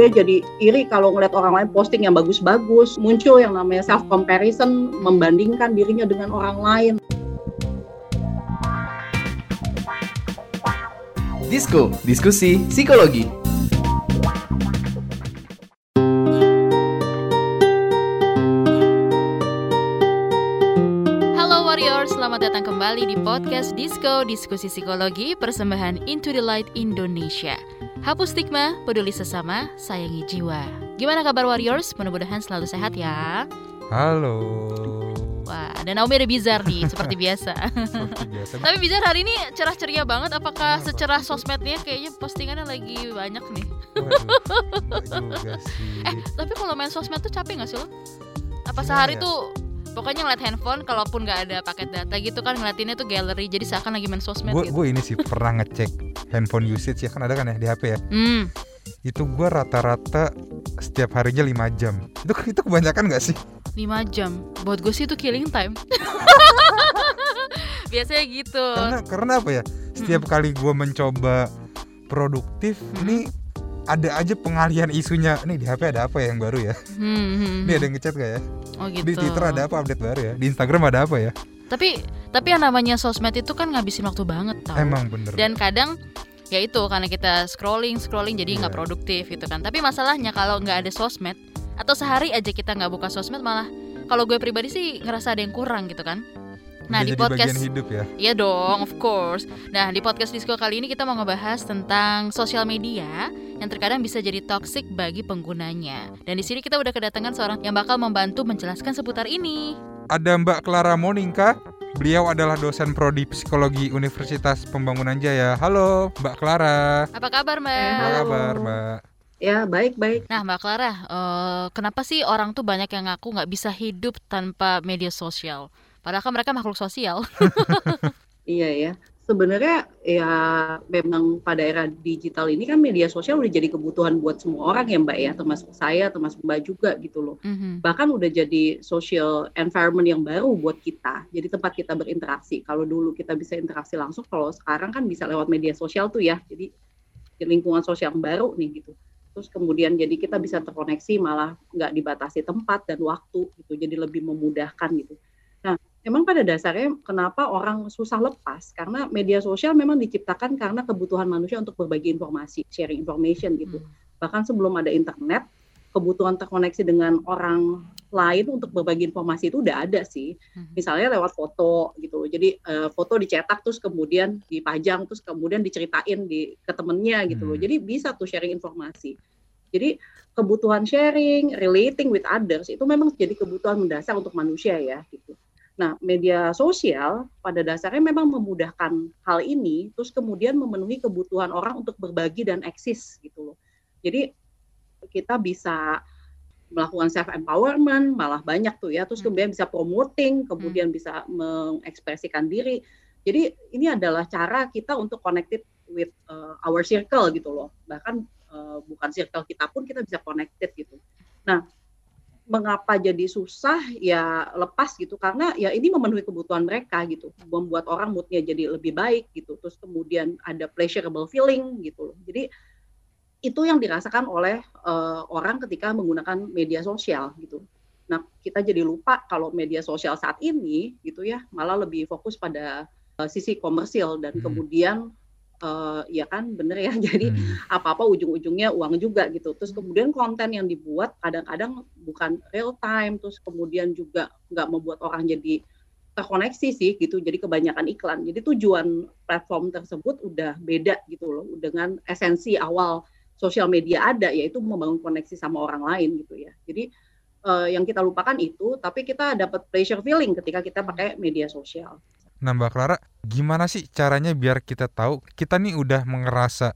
dia jadi iri kalau ngeliat orang lain posting yang bagus-bagus muncul yang namanya self comparison membandingkan dirinya dengan orang lain Disko, diskusi psikologi. Halo Warriors, selamat datang kembali di podcast Disco Diskusi Psikologi persembahan Into the Light Indonesia. Hapus stigma, peduli sesama, sayangi jiwa. Gimana kabar Warriors? Mudah-mudahan selalu sehat ya. Halo. Wah, dan Naomi ada Bizar nih, seperti biasa. Seperti biasa. Tapi Bizar hari ini cerah ceria banget. Apakah Kenapa? secerah sosmednya kayaknya postingannya lagi banyak nih? Waduh, sih. Eh, tapi kalau main sosmed tuh capek gak sih lo? Apa Gimana sehari ya? tuh pokoknya ngeliat handphone kalaupun nggak ada paket data gitu kan ngeliatinnya tuh gallery jadi seakan lagi main sosmed gue gitu. gue ini sih pernah ngecek handphone usage ya kan ada kan ya di HP ya. Hmm, Itu gue rata-rata setiap harinya 5 jam. Itu itu kebanyakan gak sih? 5 jam. Buat gue sih itu killing time. Biasanya gitu. Karena karena apa ya? Setiap kali gue mencoba produktif, Hmm. ini ada aja pengalihan isunya. Nih di HP ada apa ya yang baru ya? Hmm, hmm, Ini ada hmm. yang ngechat gak ya? Oh gitu. Di Twitter ada apa update baru ya? Di Instagram ada apa ya? Tapi tapi yang namanya sosmed itu kan ngabisin waktu banget tau. Emang bener. Dan kadang ya itu karena kita scrolling scrolling jadi nggak Iya. produktif gitu kan. Tapi masalahnya kalau nggak ada sosmed atau sehari aja kita nggak buka sosmed malah kalau gue pribadi sih ngerasa ada yang kurang gitu kan. Nah di podcast hidup ya. Iya dong, of course. Nah, di podcast Disco kali ini kita mau ngebahas tentang sosial media yang terkadang bisa jadi toksik bagi penggunanya. Dan di sini kita udah kedatangan seorang yang bakal membantu menjelaskan seputar ini. Ada Mbak Clara Monika. Beliau adalah dosen prodi psikologi Universitas Pembangunan Jaya. Halo, Mbak Clara. Apa kabar, Mbak? Apa kabar, Mbak? ya baik-baik Nah, Mbak Clara, eh, kenapa sih orang tuh banyak yang ngaku nggak bisa hidup tanpa media sosial? Padahal kan mereka makhluk sosial. iya ya sebenarnya ya memang pada era digital ini kan media sosial udah jadi kebutuhan buat semua orang ya mbak ya termasuk saya termasuk mbak juga gitu loh Mhm. bahkan udah jadi social environment yang baru buat kita. Jadi tempat kita berinteraksi. Kalau dulu kita bisa interaksi langsung, kalau sekarang kan bisa lewat media sosial tuh ya. Jadi di lingkungan sosial yang baru nih gitu. Terus kemudian jadi kita bisa terkoneksi malah nggak dibatasi tempat dan waktu gitu. Jadi lebih memudahkan gitu. Memang pada dasarnya kenapa orang susah lepas? Karena media sosial memang diciptakan karena kebutuhan manusia untuk berbagi informasi, sharing information gitu Hmm. bahkan sebelum ada internet kebutuhan terkoneksi dengan orang lain untuk berbagi informasi itu udah ada sih Mhm. misalnya lewat foto gitu jadi eh, foto dicetak terus kemudian dipajang terus kemudian diceritain di ke temennya gitu loh Hmm. jadi bisa tuh sharing informasi jadi kebutuhan sharing relating with others itu memang jadi kebutuhan mendasar untuk manusia ya gitu Nah, media sosial pada dasarnya memang memudahkan hal ini, terus kemudian memenuhi kebutuhan orang untuk berbagi dan eksis gitu loh. Jadi kita bisa melakukan self empowerment, malah banyak tuh ya. Terus Hmm. kemudian bisa promoting, kemudian bisa mengekspresikan diri. Jadi ini adalah cara kita untuk connected with uh, our circle gitu loh. Bahkan uh, bukan circle kita pun kita bisa connected gitu. Nah, mengapa jadi susah ya lepas gitu. Karena ya ini memenuhi kebutuhan mereka gitu. Membuat orang moodnya jadi lebih baik gitu. Terus kemudian ada pleasurable feeling gitu loh. Jadi itu yang dirasakan oleh eh, orang ketika menggunakan media sosial gitu. Nah kita jadi lupa kalau media sosial saat ini gitu ya malah lebih fokus pada eh, sisi komersil dan Hmm. kemudian eh, ya kan bener ya jadi Hmm. apa-apa ujung-ujungnya uang juga gitu. Terus kemudian konten yang dibuat kadang-kadang bukan real time, terus kemudian juga nggak membuat orang jadi terkoneksi sih gitu. Jadi kebanyakan iklan. Jadi tujuan platform tersebut udah beda gitu loh dengan esensi awal sosial media ada yaitu membangun koneksi sama orang lain gitu ya. Jadi eh, yang kita lupakan itu, tapi kita dapat pleasure feeling ketika kita pakai media sosial. Nah, Mbak Clara, gimana sih caranya biar kita tahu kita nih udah ngerasa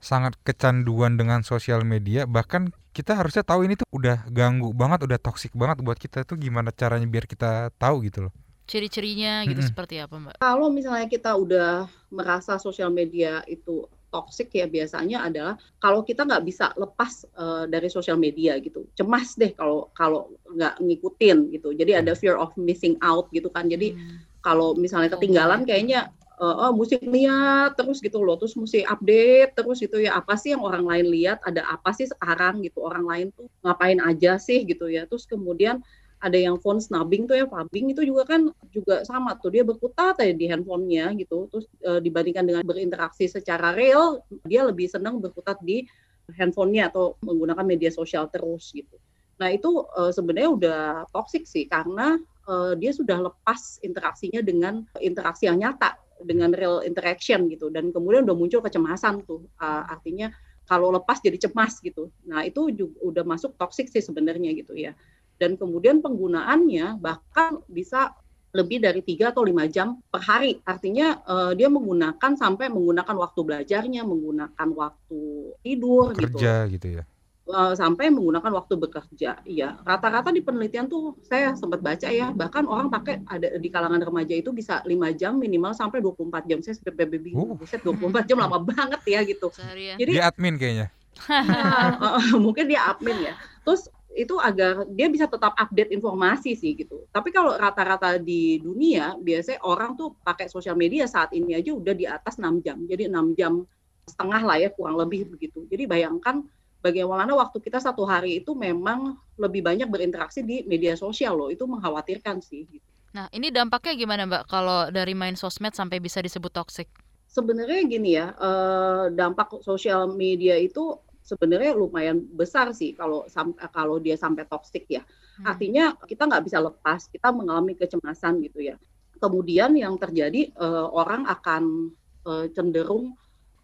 sangat kecanduan dengan sosial media, bahkan kita harusnya tahu ini tuh udah ganggu banget, udah toksik banget buat kita tuh gimana caranya biar kita tahu gitu loh. Ciri-cirinya gitu Mm-mm. seperti apa, Mbak? kalau misalnya kita udah merasa sosial media itu toxic ya biasanya adalah kalau kita nggak bisa lepas eh, dari sosial media gitu cemas deh kalau kalau nggak ngikutin gitu jadi ada fear of missing out gitu kan jadi Hmm. Kalau misalnya ketinggalan ya. kayaknya uh, oh, mesti lihat terus gitu loh, terus mesti update terus gitu ya, apa sih yang orang lain lihat, ada apa sih sekarang gitu, orang lain tuh ngapain aja sih gitu ya. Terus kemudian ada yang phone snubbing tuh ya, pubbing itu juga kan juga sama tuh, dia berkutat aja di handphonenya gitu. Terus e, dibandingkan dengan berinteraksi secara real, dia lebih senang berkutat di handphonenya atau menggunakan media sosial terus gitu. Nah itu e, sebenarnya udah toxic sih karena e, dia sudah lepas interaksinya dengan interaksi yang nyata dengan real interaction gitu dan kemudian udah muncul kecemasan tuh uh, artinya kalau lepas jadi cemas gitu nah itu juga udah masuk toxic sih sebenarnya gitu ya dan kemudian penggunaannya bahkan bisa lebih dari tiga atau lima jam per hari. Artinya uh, dia menggunakan sampai menggunakan waktu belajarnya, menggunakan waktu tidur gitu. kerja gitu, gitu ya. Uh, sampai menggunakan waktu bekerja. Iya, rata-rata di penelitian tuh saya sempat baca ya, bahkan orang pakai ada di kalangan remaja itu bisa lima jam minimal sampai 24 jam. Saya sampai baby uh. buset 24 jam lama banget ya gitu. Seharian. Jadi dia admin kayaknya. Ya, uh, mungkin dia admin ya. Terus itu agar dia bisa tetap update informasi sih gitu. Tapi kalau rata-rata di dunia biasanya orang tuh pakai sosial media saat ini aja udah di atas 6 jam. Jadi 6 jam setengah lah ya kurang lebih begitu. Jadi bayangkan bagaimana waktu kita satu hari itu memang lebih banyak berinteraksi di media sosial loh. Itu mengkhawatirkan sih. Gitu. Nah, ini dampaknya gimana Mbak kalau dari main sosmed sampai bisa disebut toxic? Sebenarnya gini ya, eh, dampak sosial media itu sebenarnya lumayan besar sih kalau kalau dia sampai toxic ya. Hmm. Artinya kita nggak bisa lepas, kita mengalami kecemasan gitu ya. Kemudian yang terjadi eh, orang akan eh, cenderung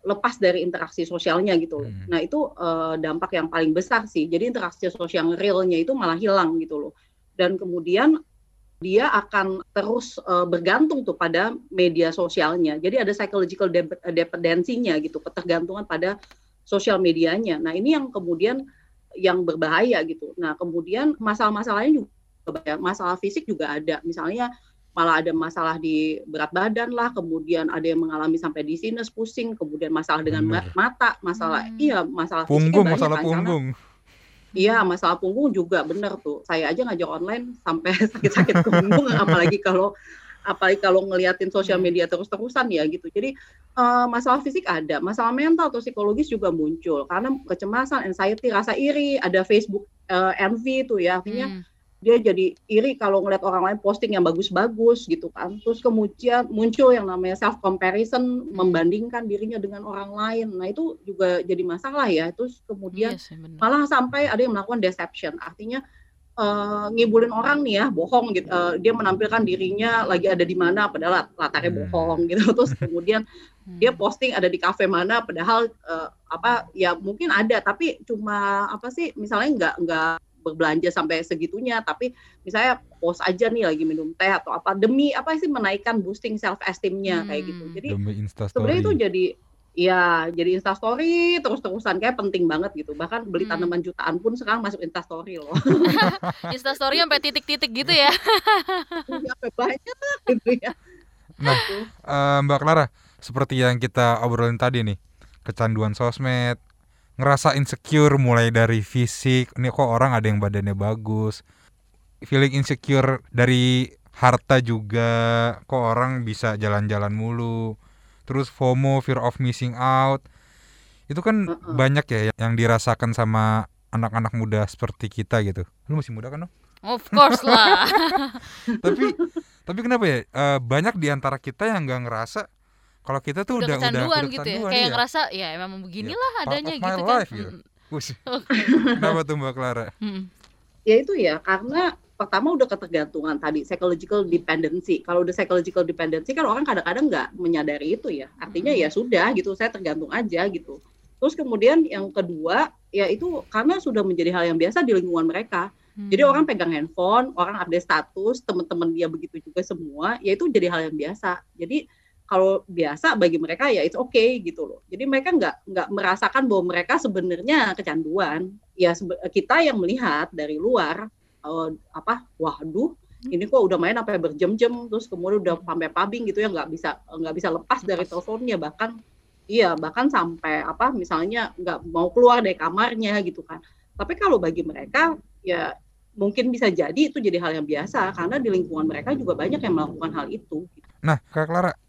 lepas dari interaksi sosialnya gitu loh. Hmm. Nah itu uh, dampak yang paling besar sih. Jadi interaksi sosial realnya itu malah hilang gitu loh. Dan kemudian dia akan terus uh, bergantung tuh pada media sosialnya. Jadi ada psychological dependensinya gitu, ketergantungan pada sosial medianya. Nah ini yang kemudian yang berbahaya gitu. Nah kemudian masalah-masalahnya juga masalah fisik juga ada. Misalnya malah ada masalah di berat badan lah, kemudian ada yang mengalami sampai di sinus pusing, kemudian masalah dengan Bener. mata, masalah hmm. iya masalah punggung, masalah kan, punggung. Iya, masalah punggung juga bener tuh. Saya aja ngajak online sampai sakit-sakit punggung, apalagi kalau apalagi kalau ngeliatin sosial hmm. media terus-terusan ya gitu. Jadi uh, masalah fisik ada, masalah mental atau psikologis juga muncul karena kecemasan, anxiety, rasa iri, ada Facebook uh, envy tuh ya. Artinya hmm dia jadi iri kalau ngeliat orang lain posting yang bagus-bagus gitu kan. Terus kemudian muncul yang namanya self comparison, membandingkan dirinya dengan orang lain. Nah, itu juga jadi masalah ya. Terus kemudian yes, iya malah sampai ada yang melakukan deception. Artinya uh, ngibulin orang nih ya, bohong gitu. Uh, dia menampilkan dirinya lagi ada di mana padahal latarnya hmm. bohong gitu. Terus kemudian hmm. dia posting ada di kafe mana padahal uh, apa ya mungkin ada tapi cuma apa sih misalnya nggak nggak berbelanja sampai segitunya. Tapi misalnya post aja nih lagi minum teh atau apa demi apa sih menaikkan boosting self esteemnya hmm. kayak gitu jadi sebenarnya itu jadi ya jadi instastory terus-terusan kayak penting banget gitu. Bahkan beli hmm. tanaman jutaan pun sekarang masuk instastory loh. Instastory sampai titik-titik gitu ya? Sampai banyak gitu ya. Nah uh, mbak Clara seperti yang kita obrolin tadi nih kecanduan sosmed ngerasa insecure mulai dari fisik. Ini kok orang ada yang badannya bagus. Feeling insecure dari harta juga. Kok orang bisa jalan-jalan mulu. Terus FOMO fear of missing out. Itu kan uh -uh. banyak ya yang dirasakan sama anak-anak muda seperti kita gitu. Lu masih muda kan no? of course lah. Tapi tapi kenapa ya? Uh, banyak di antara kita yang nggak ngerasa kalau kita tuh udah udah kecanduan udah gitu ya. Kayak ya. ngerasa ya emang beginilah ya, adanya gitu kan. Life, gitu. Kenapa tuh Mbak Clara? Hmm. Ya itu ya karena pertama udah ketergantungan tadi psychological dependency. Kalau udah psychological dependency kan orang kadang-kadang nggak menyadari itu ya. Artinya hmm. ya sudah gitu, saya tergantung aja gitu. Terus kemudian yang kedua ya itu karena sudah menjadi hal yang biasa di lingkungan mereka. Hmm. Jadi orang pegang handphone, orang update status, teman-teman dia begitu juga semua, ya itu jadi hal yang biasa. Jadi kalau biasa bagi mereka ya it's okay gitu loh. Jadi mereka nggak nggak merasakan bahwa mereka sebenarnya kecanduan. Ya kita yang melihat dari luar uh, apa, waduh ini kok udah main sampai berjam-jam terus kemudian udah sampai pubbing gitu ya nggak bisa nggak bisa lepas dari teleponnya. Bahkan iya bahkan sampai apa misalnya nggak mau keluar dari kamarnya gitu kan. Tapi kalau bagi mereka ya mungkin bisa jadi itu jadi hal yang biasa karena di lingkungan mereka juga banyak yang melakukan hal itu. Nah kak Clara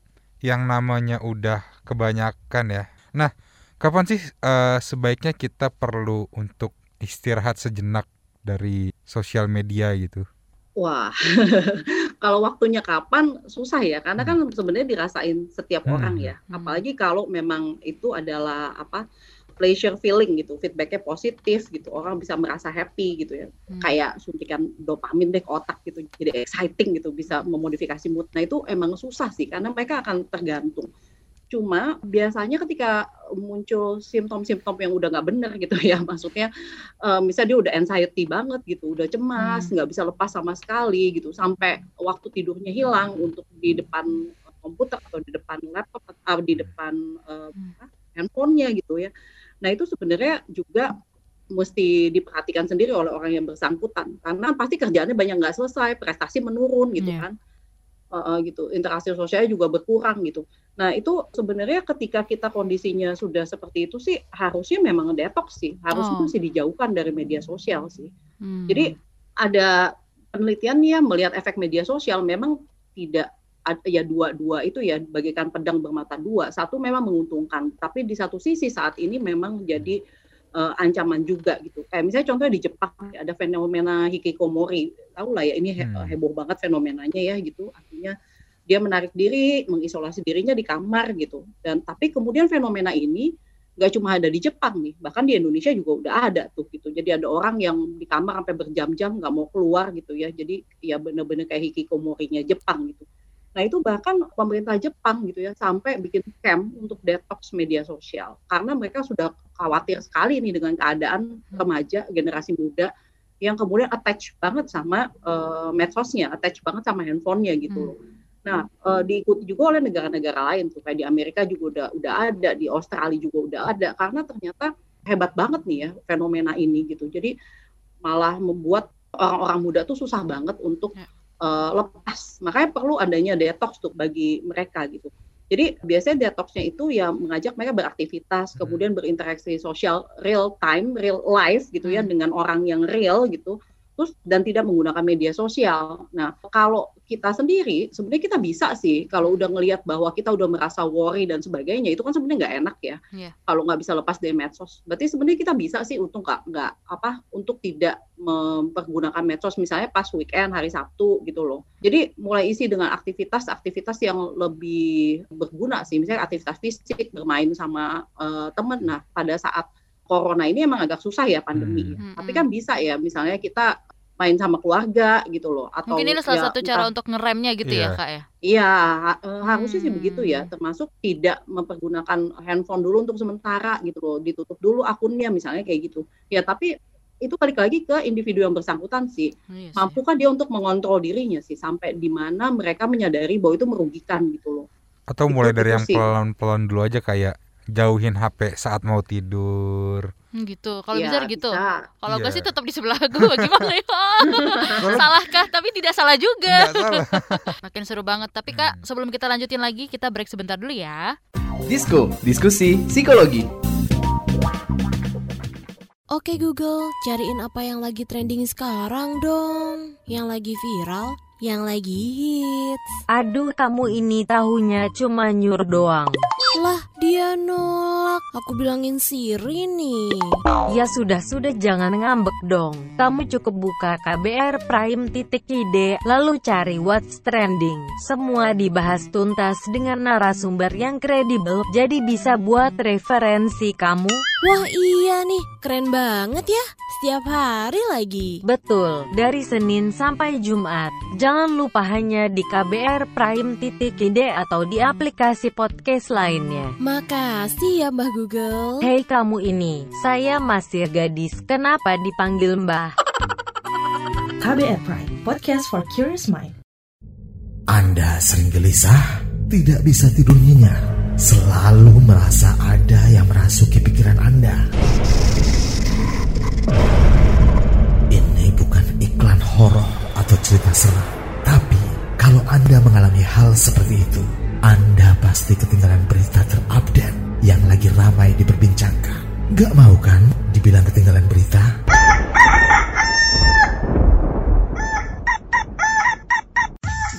yang namanya udah kebanyakan ya. Nah, kapan sih eh, sebaiknya kita perlu untuk istirahat sejenak dari sosial media gitu? Wah, kalau waktunya kapan susah ya, karena kan sebenarnya dirasain setiap Hmm. orang ya. Hmm. Apalagi kalau memang itu adalah apa pleasure feeling gitu, feedbacknya positif gitu, orang bisa merasa happy gitu ya. Hmm. Kayak suntikan dopamin deh ke otak gitu, jadi exciting gitu, bisa memodifikasi mood. Nah itu emang susah sih, karena mereka akan tergantung. Cuma biasanya ketika muncul simptom-simptom yang udah nggak bener gitu ya, maksudnya eh, misalnya dia udah anxiety banget gitu, udah cemas, nggak bisa lepas sama sekali gitu, sampai waktu tidurnya hilang untuk di depan komputer atau di depan laptop atau di depan eh, Hmm. handphonenya gitu ya. Nah itu sebenarnya juga mesti diperhatikan sendiri oleh orang yang bersangkutan, karena pasti kerjaannya banyak nggak selesai, prestasi menurun gitu Iya. kan. Eh, gitu, interaksi sosialnya juga berkurang gitu. Nah itu sebenarnya ketika kita kondisinya sudah seperti itu sih harusnya memang detox sih, harusnya Oh. mesti dijauhkan dari media sosial sih. Hmm. Jadi ada penelitian nih ya melihat efek media sosial memang tidak ya dua-dua itu ya bagaikan pedang bermata dua. Satu memang menguntungkan, tapi di satu sisi saat ini memang jadi eh, ancaman juga gitu. Kayak misalnya contohnya di Jepang ada fenomena hikikomori. Tahu lah ya ini he- Hmm. heboh banget fenomenanya ya gitu. Artinya dia menarik diri, mengisolasi dirinya di kamar gitu. Dan tapi kemudian fenomena ini nggak cuma ada di Jepang nih, bahkan di Indonesia juga udah ada tuh gitu. Jadi ada orang yang di kamar sampai berjam-jam nggak mau keluar gitu ya. Jadi ya bener-bener kayak hikikomorinya Jepang gitu. Nah itu bahkan pemerintah Jepang gitu ya sampai bikin camp untuk detox media sosial. Karena mereka sudah khawatir sekali nih dengan keadaan remaja generasi muda yang kemudian attach banget sama eh, medsosnya, attach banget sama handphonenya gitu. Loh. Nah, eh, diikuti juga oleh negara-negara lain tuh kayak di Amerika juga udah udah ada, di Australia juga udah ada. Karena ternyata hebat banget nih ya fenomena ini gitu. Jadi malah membuat orang-orang muda tuh susah banget untuk Eh, lepas. Makanya perlu adanya detox tuh bagi mereka gitu. Jadi biasanya detoxnya itu ya mengajak mereka beraktivitas, Hmm. kemudian berinteraksi sosial real time, real life gitu ya Hmm. dengan orang yang real gitu. Terus dan tidak menggunakan media sosial. Nah, kalau kita sendiri sebenarnya kita bisa sih kalau udah ngelihat bahwa kita udah merasa worry dan sebagainya itu kan sebenarnya nggak enak ya. Iya. Kalau nggak bisa lepas dari medsos. Berarti sebenarnya kita bisa sih untuk nggak nggak apa untuk tidak mempergunakan medsos misalnya pas weekend hari Sabtu gitu loh. Jadi mulai isi dengan aktivitas-aktivitas yang lebih berguna sih. Misalnya aktivitas fisik, bermain sama eh, temen. Nah, pada saat corona ini emang agak susah ya pandemi. Hmm. Tapi kan bisa ya misalnya kita main sama keluarga gitu loh atau Mungkin ini salah ya satu cara entah- untuk ngeremnya gitu ya Iya. kak ya. Iya, ha- eh, harusnya sih Hmm. begitu ya, termasuk tidak mempergunakan handphone dulu untuk sementara gitu loh, ditutup dulu akunnya misalnya kayak gitu. Ya tapi itu balik lagi ke individu yang bersangkutan sih, Iya sih. mampukah dia untuk mengontrol dirinya sih sampai di mana mereka menyadari bahwa itu merugikan gitu loh. Atau Itu- mulai dari itu yang pelan-pelan dulu aja kayak jauhin HP saat mau tidur. Hmm, gitu. Kalau Ya, bisa gitu. Kalau gue Iya. sih tetap di sebelah gue gimana ya? Salahkah? Tapi tidak salah juga. Salah. Makin seru banget. Tapi kak, Hmm. sebelum kita lanjutin lagi, kita break sebentar dulu ya. Disko, diskusi psikologi. Oke Google, cariin apa yang lagi trending sekarang dong. Yang lagi viral, yang lagi hits. Aduh kamu ini tahunya cuma nyur doang Lah, dia nolak. Aku bilangin Siri nih. Ya sudah-sudah jangan ngambek dong Kamu cukup buka KBR Prime titik ide Lalu cari what's trending Semua dibahas tuntas dengan narasumber yang kredibel Jadi bisa buat referensi kamu Wah iya nih, keren banget ya. Setiap hari lagi. Betul, dari Senin sampai Jumat Jangan lupa hanya di KBR Prime titik ide Atau di aplikasi podcast lainnya Makasih ya Mbah Google. Hei kamu ini, saya masih gadis, kenapa dipanggil mbah? KBR Prime, podcast for curious mind. Anda sering gelisah, tidak bisa tidur nyenyak, selalu merasa ada yang merasuki pikiran Anda. Ini bukan iklan horor atau cerita serem, tapi kalau Anda mengalami hal seperti itu, Anda pasti ketinggalan berita terupdate yang lagi ramai diperbincangkan. Gak mau kan dibilang ketinggalan berita?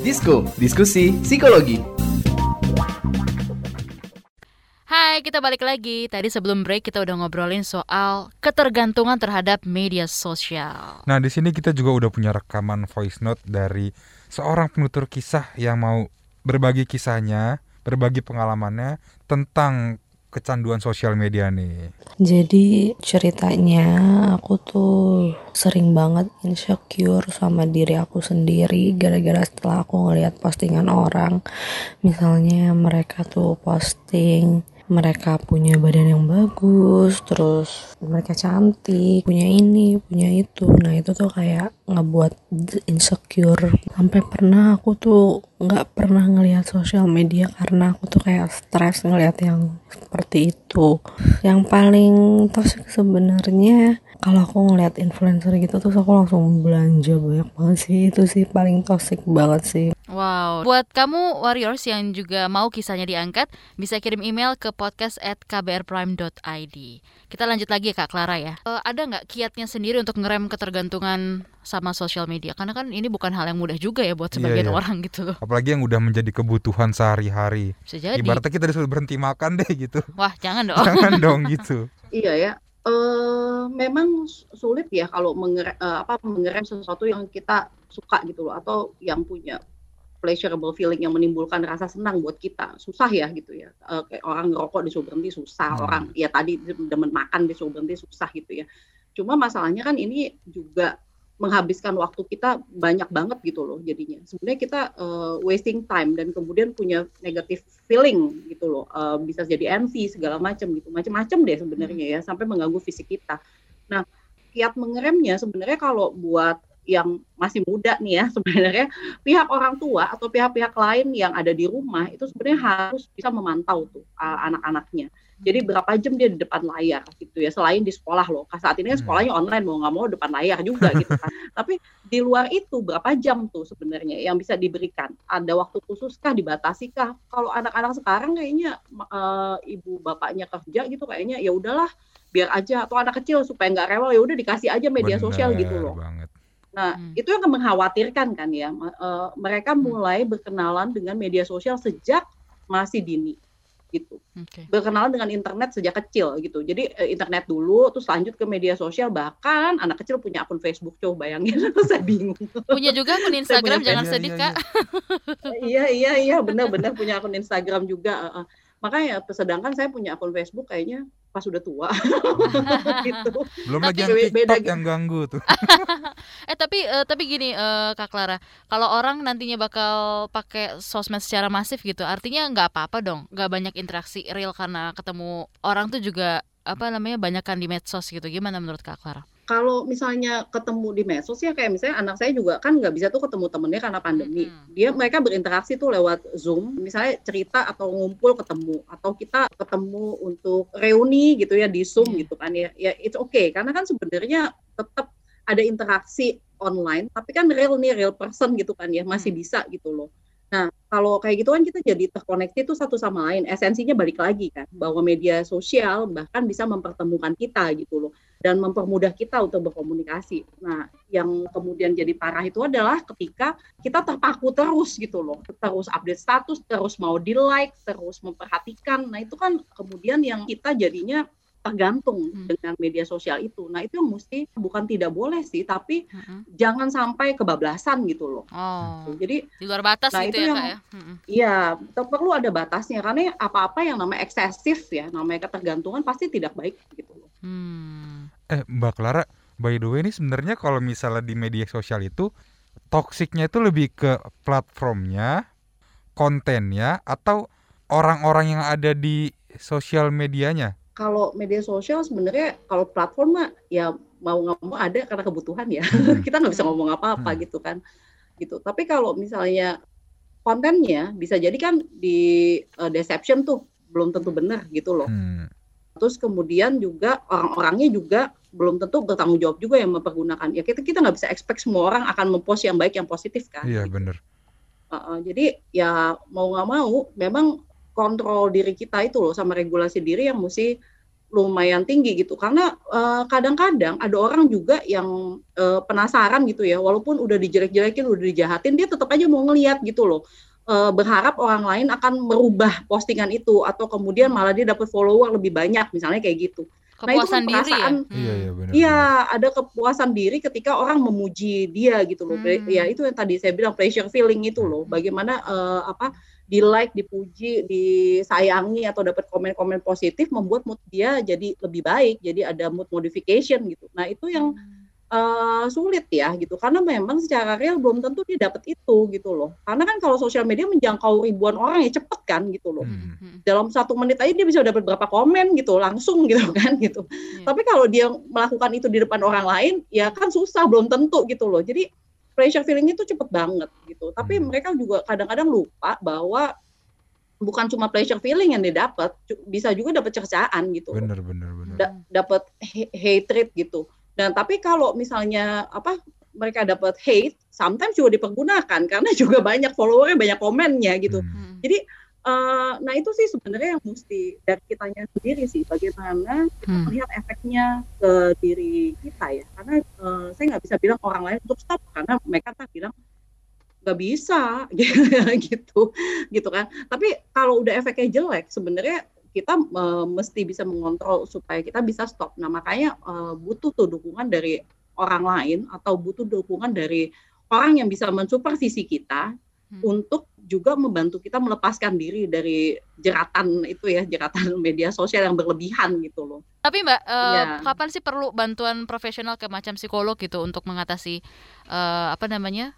Disko, diskusi psikologi. Hai, kita balik lagi. Tadi sebelum break kita udah ngobrolin soal ketergantungan terhadap media sosial. Nah, di sini kita juga udah punya rekaman voice note dari seorang penutur kisah yang mau berbagi kisahnya, berbagi pengalamannya tentang kecanduan sosial media nih. Jadi ceritanya aku tuh sering banget insecure sama diri aku sendiri gara-gara setelah aku ngeliat postingan orang. Misalnya mereka tuh posting mereka punya badan yang bagus, terus mereka cantik, punya ini, punya itu. Nah itu tuh kayak ngebuat insecure. Sampai pernah aku tuh nggak pernah ngelihat sosial media karena aku tuh kayak stres ngelihat yang seperti itu. Yang paling toxic sebenarnya kalau aku ngeliat influencer gitu terus aku langsung belanja banyak banget sih itu sih paling toxic banget sih Wow, buat kamu warriors yang juga mau kisahnya diangkat, bisa kirim email ke podcast at kbrprime.id. Kita lanjut lagi Kak Clara ya. Uh, ada nggak kiatnya sendiri untuk ngerem ketergantungan sama sosial media? Karena kan ini bukan hal yang mudah juga ya buat sebagian Iya, iya. orang gitu loh. Apalagi yang udah menjadi kebutuhan sehari-hari. Bisa jadi. Ibaratnya kita disuruh berhenti makan deh gitu. Wah, jangan dong. Jangan dong gitu. Iya ya. Eh memang sulit ya kalau mengerem, apa mengerem sesuatu yang kita suka gitu loh atau yang punya pleasurable feeling yang menimbulkan rasa senang buat kita. Susah ya gitu ya. Eh, kayak orang ngerokok disuruh berhenti susah. Hmm. orang ya tadi demen makan disuruh berhenti susah gitu ya. Cuma masalahnya kan ini juga menghabiskan waktu kita banyak banget gitu loh jadinya. Sebenarnya kita eh, wasting time dan kemudian punya negative feeling gitu loh. Eh, bisa jadi envy segala macam gitu. Macam-macam deh sebenarnya ya sampai mengganggu fisik kita. Nah kiat mengeremnya sebenarnya kalau buat yang masih muda nih ya sebenarnya pihak orang tua atau pihak-pihak lain yang ada di rumah itu sebenarnya harus bisa memantau tuh uh, anak-anaknya. Jadi berapa jam dia di depan layar gitu ya selain di sekolah loh. Saat ini kan Hmm. sekolahnya online mau nggak mau depan layar juga gitu kan. Tapi di luar itu berapa jam tuh sebenarnya yang bisa diberikan? Ada waktu khusus kah dibatasi kah? Kalau anak-anak sekarang kayaknya uh, ibu bapaknya kerja gitu kayaknya ya udahlah biar aja atau anak kecil supaya nggak rewel ya udah dikasih aja media sosial gitu Bener loh. banget. Nah, Hmm. itu yang mengkhawatirkan kan ya. Eh, mereka mulai berkenalan dengan media sosial sejak masih dini gitu. Oke. Berkenalan dengan internet sejak kecil gitu. Jadi eh, internet dulu terus lanjut ke media sosial bahkan anak kecil punya akun Facebook coba bayangin saya bingung. Punya juga akun Instagram, punya jangan Iya, sedih iya, Kak. iya iya iya benar-benar punya akun Instagram juga. eh. Makanya sedangkan saya punya akun Facebook kayaknya pas udah tua gitu. Belum Tapi lagi yang beda- beda TikTok gitu. yang ganggu tuh. Eh tapi eh, tapi gini eh, Kak Clara, kalau orang nantinya bakal pakai sosmed secara masif gitu, artinya nggak apa-apa dong, nggak banyak interaksi real karena ketemu orang tuh juga apa namanya banyak kan di medsos gitu. Gimana menurut Kak Clara? Kalau misalnya ketemu di medsos ya kayak misalnya anak saya juga kan nggak bisa tuh ketemu temennya karena pandemi. Dia mereka berinteraksi tuh lewat Zoom, misalnya cerita atau ngumpul ketemu atau kita ketemu untuk reuni gitu ya di Zoom Iya. gitu kan ya. Ya it's okay karena kan sebenarnya tetap ada interaksi online tapi kan real nih real person gitu kan ya masih bisa gitu loh. Nah, kalau kayak gitu kan kita jadi terkoneksi tuh satu sama lain. Esensinya balik lagi kan bahwa media sosial bahkan bisa mempertemukan kita gitu loh dan mempermudah kita untuk berkomunikasi. Nah, yang kemudian jadi parah itu adalah ketika kita terpaku terus gitu loh, terus update status, terus mau di like, terus memperhatikan. Nah, itu kan kemudian yang kita jadinya tergantung Hmm. dengan media sosial itu. Nah, itu yang mesti bukan tidak boleh sih, tapi Mm-mm. jangan sampai kebablasan gitu loh. Oh, Jadi di luar batas Nah, gitu itu ya yang- Kak ya. Mm-mm. Iya, tetap perlu ada batasnya karena apa-apa yang namanya eksesif ya, namanya ketergantungan pasti tidak baik gitu loh. Hmm. Eh Mbak Clara, by the way ini sebenarnya kalau misalnya di media sosial itu toksiknya itu lebih ke platformnya, kontennya atau orang-orang yang ada di sosial medianya. Kalau media sosial sebenarnya kalau platform mah ya mau nggak mau ada karena kebutuhan ya. Hmm. Kita nggak bisa ngomong apa-apa Hmm. gitu kan. Gitu. Tapi kalau misalnya kontennya bisa jadi kan di uh, deception tuh belum tentu benar gitu loh. Hmm. Terus kemudian juga orang-orangnya juga belum tentu bertanggung jawab juga yang mempergunakan. Ya kita kita nggak bisa expect semua orang akan mempost yang baik yang positif kan. Iya bener. Uh, uh, jadi ya mau nggak mau memang kontrol diri kita itu loh sama regulasi diri yang mesti lumayan tinggi gitu karena uh, kadang-kadang ada orang juga yang uh, penasaran gitu ya walaupun udah dijelek-jelekin udah dijahatin dia tetap aja mau ngeliat gitu loh uh, berharap orang lain akan merubah postingan itu atau kemudian malah dia dapat follower lebih banyak misalnya kayak gitu kepuasan nah, itu kan diri ya perasaan, Iya iya bener. Iya, ada kepuasan diri ketika orang memuji dia gitu loh. Hmm. Ya itu yang tadi saya bilang pleasure feeling itu loh. Bagaimana uh, apa di like, dipuji, disayangi atau dapat komen-komen positif membuat mood dia jadi lebih baik. Jadi ada mood modification gitu. Nah, itu yang uh, sulit ya gitu. Karena memang secara real belum tentu dia dapat itu gitu loh. Karena kan kalau sosial media menjangkau ribuan orang ya cepet kan gitu loh. Hmm. Dalam satu menit aja dia bisa dapat berapa komen gitu langsung gitu kan gitu. Iya. Tapi kalau dia melakukan itu di depan orang lain, ya kan susah, belum tentu gitu loh. Jadi pleasure feeling itu cepet banget gitu. Tapi Hmm. mereka juga kadang-kadang lupa bahwa bukan cuma pleasure feeling yang didapat, bisa juga dapat cercaan gitu. Bener bener bener. Da- dapat ha- hatred gitu. Dan tapi kalau misalnya apa mereka dapat hate, sometimes juga dipergunakan karena juga banyak followernya, banyak komennya gitu. Hmm. Jadi eh, nah itu sih sebenarnya yang mesti dari kitanya sendiri sih bagaimana kita Hmm. melihat efeknya ke diri kita ya. Karena eh, saya nggak bisa bilang orang lain untuk stop karena mereka tak bilang nggak bisa gitu gitu kan. Tapi kalau udah efeknya jelek sebenarnya kita eh, mesti bisa mengontrol supaya kita bisa stop. Nah makanya eh, butuh tuh dukungan dari orang lain atau butuh dukungan dari orang yang bisa mensupervisi kita Hmm. untuk juga membantu kita melepaskan diri dari jeratan itu ya jeratan media sosial yang berlebihan gitu loh. Tapi Mbak, Iya. kapan sih perlu bantuan profesional kayak macam psikolog gitu untuk mengatasi eh, apa namanya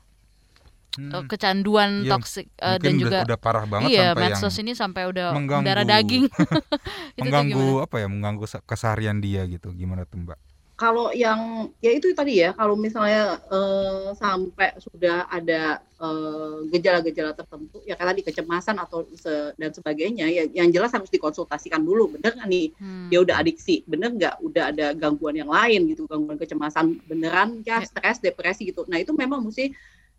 Hmm. eh, kecanduan Iya, toksik eh, Mungkin dan udah, juga udah parah banget iya sampai medsos yang ini sampai udah mengganggu mendarah daging. Mengganggu apa ya? Mengganggu se- keseharian dia gitu. Gimana tuh mbak? Kalau yang ya itu tadi ya. Kalau misalnya eh, sampai sudah ada eh, gejala-gejala tertentu ya kayak tadi kecemasan atau se- dan sebagainya ya yang jelas harus dikonsultasikan dulu. Bener nggak nih? Hmm. dia udah adiksi. Bener nggak? Udah ada gangguan yang lain gitu. Gangguan kecemasan beneran ya Ya. stres depresi gitu. Nah itu memang mesti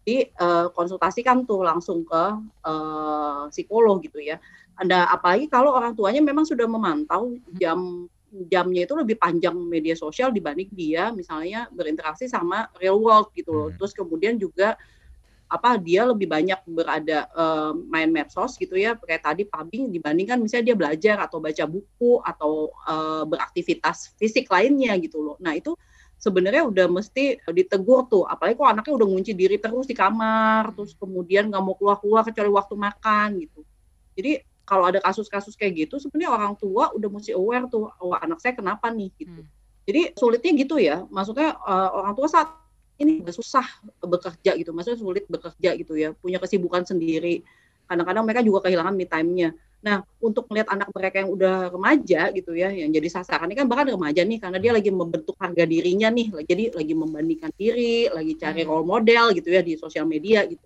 dikonsultasikan tuh langsung ke eh, psikolog gitu ya anda apalagi kalau orang tuanya memang sudah memantau jam jamnya itu lebih panjang media sosial dibanding dia misalnya berinteraksi sama real world gitu loh Hmm. terus kemudian juga apa dia lebih banyak berada eh, main medsos gitu ya kayak tadi pubbing dibandingkan misalnya dia belajar atau baca buku atau eh, beraktivitas fisik lainnya gitu loh. Nah itu sebenarnya udah mesti ditegur tuh apalagi kok anaknya udah ngunci diri terus di kamar terus kemudian nggak mau keluar-keluar kecuali waktu makan gitu. Jadi kalau ada kasus-kasus kayak gitu sebenarnya orang tua udah mesti aware tuh wah anak saya kenapa nih gitu. Hmm. Jadi sulitnya gitu ya. Maksudnya eh, orang tua saat ini susah bekerja gitu. Maksudnya sulit bekerja gitu ya. Punya kesibukan sendiri. Kadang-kadang mereka juga kehilangan me time-nya. Nah, untuk melihat anak mereka yang udah remaja gitu ya, yang jadi sasaran ini kan bahkan remaja nih karena dia lagi membentuk harga dirinya nih. Jadi lagi membandingkan diri, lagi cari Hmm. role model gitu ya di sosial media gitu.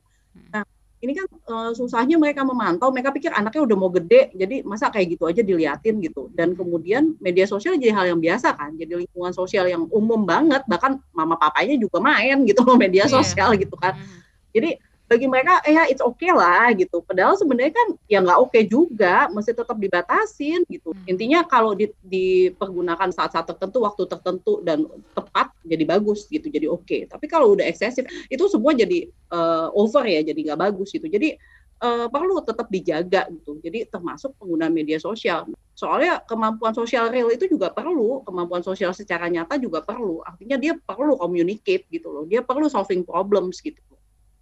Nah, ini kan eh, susahnya mereka memantau, mereka pikir anaknya udah mau gede, jadi masa kayak gitu aja diliatin gitu. Dan kemudian media sosial jadi hal yang biasa kan, jadi lingkungan sosial yang umum banget, bahkan mama papanya juga main gitu loh media Iya. sosial gitu kan. Hmm. Jadi bagi mereka eh ya it's okay lah gitu. Padahal sebenarnya kan ya nggak oke juga, mesti tetap dibatasin gitu. Hmm. Intinya kalau di- dipergunakan saat-saat tertentu, waktu tertentu dan tepat jadi bagus gitu, jadi oke. Tapi kalau udah eksesif itu semua jadi eh, over ya, jadi nggak bagus gitu. Jadi eh, perlu tetap dijaga gitu. Jadi termasuk penggunaan media sosial. Soalnya kemampuan sosial real itu juga perlu, kemampuan sosial secara nyata juga perlu. Artinya dia perlu communicate gitu loh. Dia perlu solving problems gitu.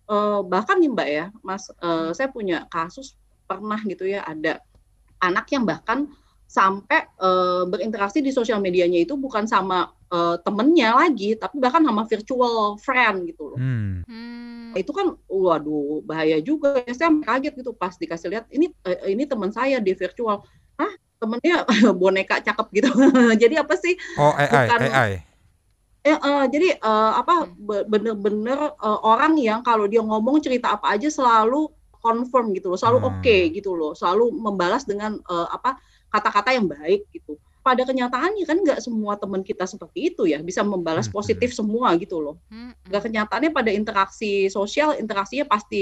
Eh, bahkan nih Mbak ya, Mas, eh, saya punya kasus pernah gitu ya ada anak yang bahkan sampai eh, berinteraksi di sosial medianya itu bukan sama eh, temennya lagi, tapi bahkan sama virtual friend gitu loh. Hmm. Hmm. Itu kan, waduh, bahaya juga. ya. Saya kaget gitu pas dikasih lihat, ini eh, ini teman saya di virtual. Hah, temennya boneka cakep gitu. Jadi apa sih? Oh AI Bukan- AI. Eh, eh, jadi eh, apa be- bener-bener eh, orang yang kalau dia ngomong cerita apa aja selalu confirm gitu loh, selalu Hmm. oke gitu loh, selalu membalas dengan eh, apa kata-kata yang baik gitu. Pada kenyataannya kan nggak semua teman kita seperti itu ya, bisa membalas Hmm. positif semua gitu loh. Hmm, Nggak kenyataannya pada interaksi sosial, interaksinya pasti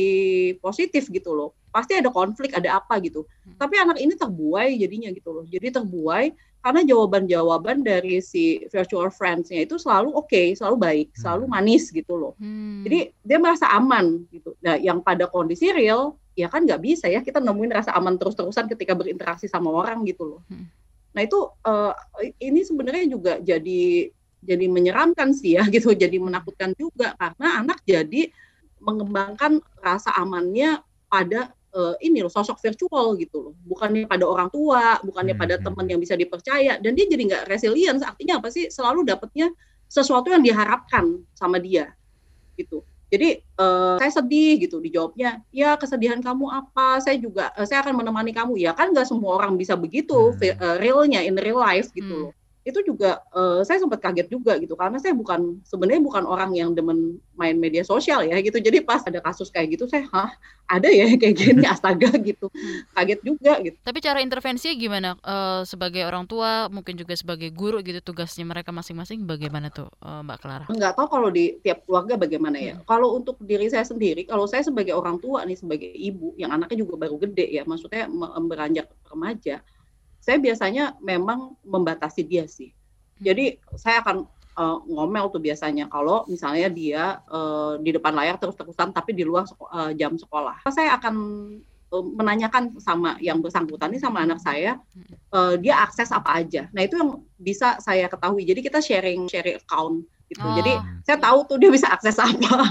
positif gitu loh. Pasti ada konflik, ada apa gitu. Hmm. Tapi anak ini terbuai jadinya gitu loh. Jadi terbuai karena jawaban-jawaban dari si virtual friends-nya itu selalu oke, selalu baik, selalu Hmm. manis gitu loh. hmm. Jadi dia merasa aman gitu. Nah, yang pada kondisi real ya kan nggak bisa ya kita nemuin rasa aman terus-terusan ketika berinteraksi sama orang gitu loh. Hmm. Nah itu eh, ini sebenarnya juga jadi jadi menyeramkan sih ya gitu, jadi menakutkan juga karena anak jadi mengembangkan rasa amannya pada eh, ini loh sosok virtual gitu loh, bukannya pada orang tua, bukannya pada Hmm. teman yang bisa dipercaya dan dia jadi nggak resilience. Artinya apa sih? Selalu dapatnya sesuatu yang diharapkan sama dia gitu. Jadi eh, saya sedih gitu dijawabnya, ya kesedihan kamu apa? Saya juga eh, saya akan menemani kamu. Ya kan nggak semua orang bisa begitu Hmm. eh, realnya in real life gitu Hmm. loh. Itu juga eh, saya sempat kaget juga gitu karena saya bukan sebenarnya bukan orang yang demen main media sosial ya gitu. Jadi pas ada kasus kayak gitu saya hah ada ya kayak gini astaga gitu. Kaget juga gitu. Tapi cara intervensinya gimana? Eh, sebagai orang tua, mungkin juga sebagai guru gitu tugasnya mereka masing-masing bagaimana tuh eh, Mbak Clara? nggak tahu kalau di tiap keluarga bagaimana ya. Kalau untuk diri saya sendiri, kalau saya sebagai orang tua nih, sebagai ibu yang anaknya juga baru gede ya, maksudnya beranjak remaja, saya biasanya memang membatasi dia sih. Jadi saya akan eh, ngomel tuh biasanya kalau misalnya dia eh, di depan layar terus-terusan tapi di luar seko- eh, jam sekolah. Saya akan eh, menanyakan sama yang bersangkutan ini sama anak saya eh, dia akses apa aja. Nah itu yang bisa saya ketahui. Jadi kita sharing sharing account gitu. Oh. Jadi saya tahu tuh dia bisa akses apa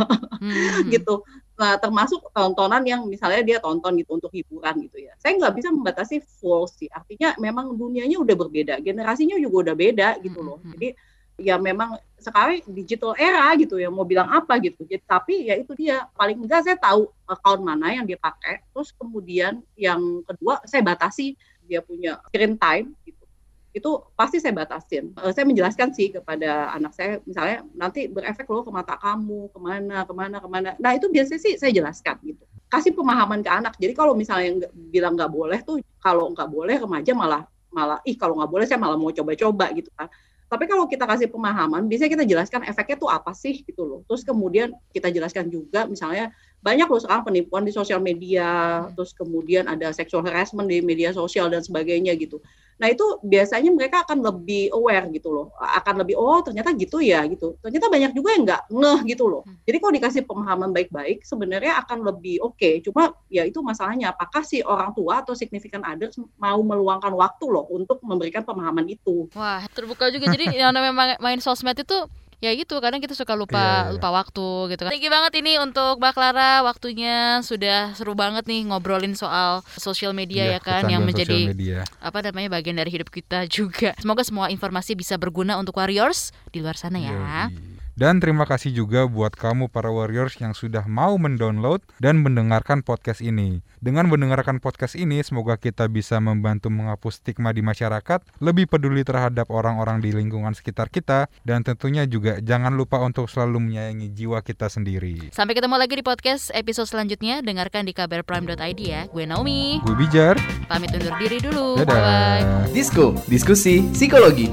Hmm. gitu. Nah termasuk tontonan yang misalnya dia tonton gitu untuk hiburan gitu ya. Saya nggak bisa membatasi full sih. Artinya memang dunianya udah berbeda, generasinya juga udah beda gitu loh. Jadi ya memang sekarang digital era gitu ya mau bilang apa gitu. Jadi tapi ya itu dia paling enggak saya tahu account mana yang dia pakai. Terus kemudian yang kedua saya batasi dia punya screen time gitu itu pasti saya batasin. Eh, saya menjelaskan sih kepada anak saya, misalnya nanti berefek loh ke mata kamu, ke mana, ke mana, ke mana. Nah itu biasanya sih saya jelaskan gitu. Kasih pemahaman ke anak. Jadi kalau misalnya nggak- bilang nggak boleh tuh, kalau nggak boleh remaja malah malah ih kalau nggak boleh saya malah mau coba-coba gitu kan. Tapi kalau kita kasih pemahaman, biasanya kita jelaskan efeknya tuh apa sih gitu loh. Terus kemudian kita jelaskan juga misalnya banyak loh sekarang penipuan di sosial media, terus kemudian ada sexual harassment di media sosial dan sebagainya gitu. Nah itu biasanya mereka akan lebih aware gitu loh, akan lebih oh ternyata gitu ya gitu. Ternyata banyak juga yang nggak ngeh gitu loh. Jadi kalau dikasih pemahaman baik-baik, sebenarnya akan lebih oke. Cuma ya itu masalahnya, apakah si orang tua atau significant others mau meluangkan waktu loh untuk memberikan pemahaman itu. Wah, terbuka juga. Jadi yang namanya ma- main sosmed itu ya gitu kadang kita suka lupa Iya, iya. lupa waktu gitu kan. Thank you banget ini untuk Mbak Clara waktunya sudah seru banget nih ngobrolin soal sosial media Iya, ya kan yang menjadi media. apa namanya bagian dari hidup kita juga. Semoga semua informasi bisa berguna untuk warriors di luar sana ya. Yoi. Dan terima kasih juga buat kamu para warriors yang sudah mau mendownload dan mendengarkan podcast ini. Dengan mendengarkan podcast ini, semoga kita bisa membantu menghapus stigma di masyarakat, lebih peduli terhadap orang-orang di lingkungan sekitar kita, dan tentunya juga jangan lupa untuk selalu menyayangi jiwa kita sendiri. Sampai ketemu lagi di podcast episode selanjutnya. Dengarkan di kabarprime.id ya. Gue Naomi. Gue Bijar, Pamit undur diri dulu. dadah. Bye bye. Disko, diskusi psikologi.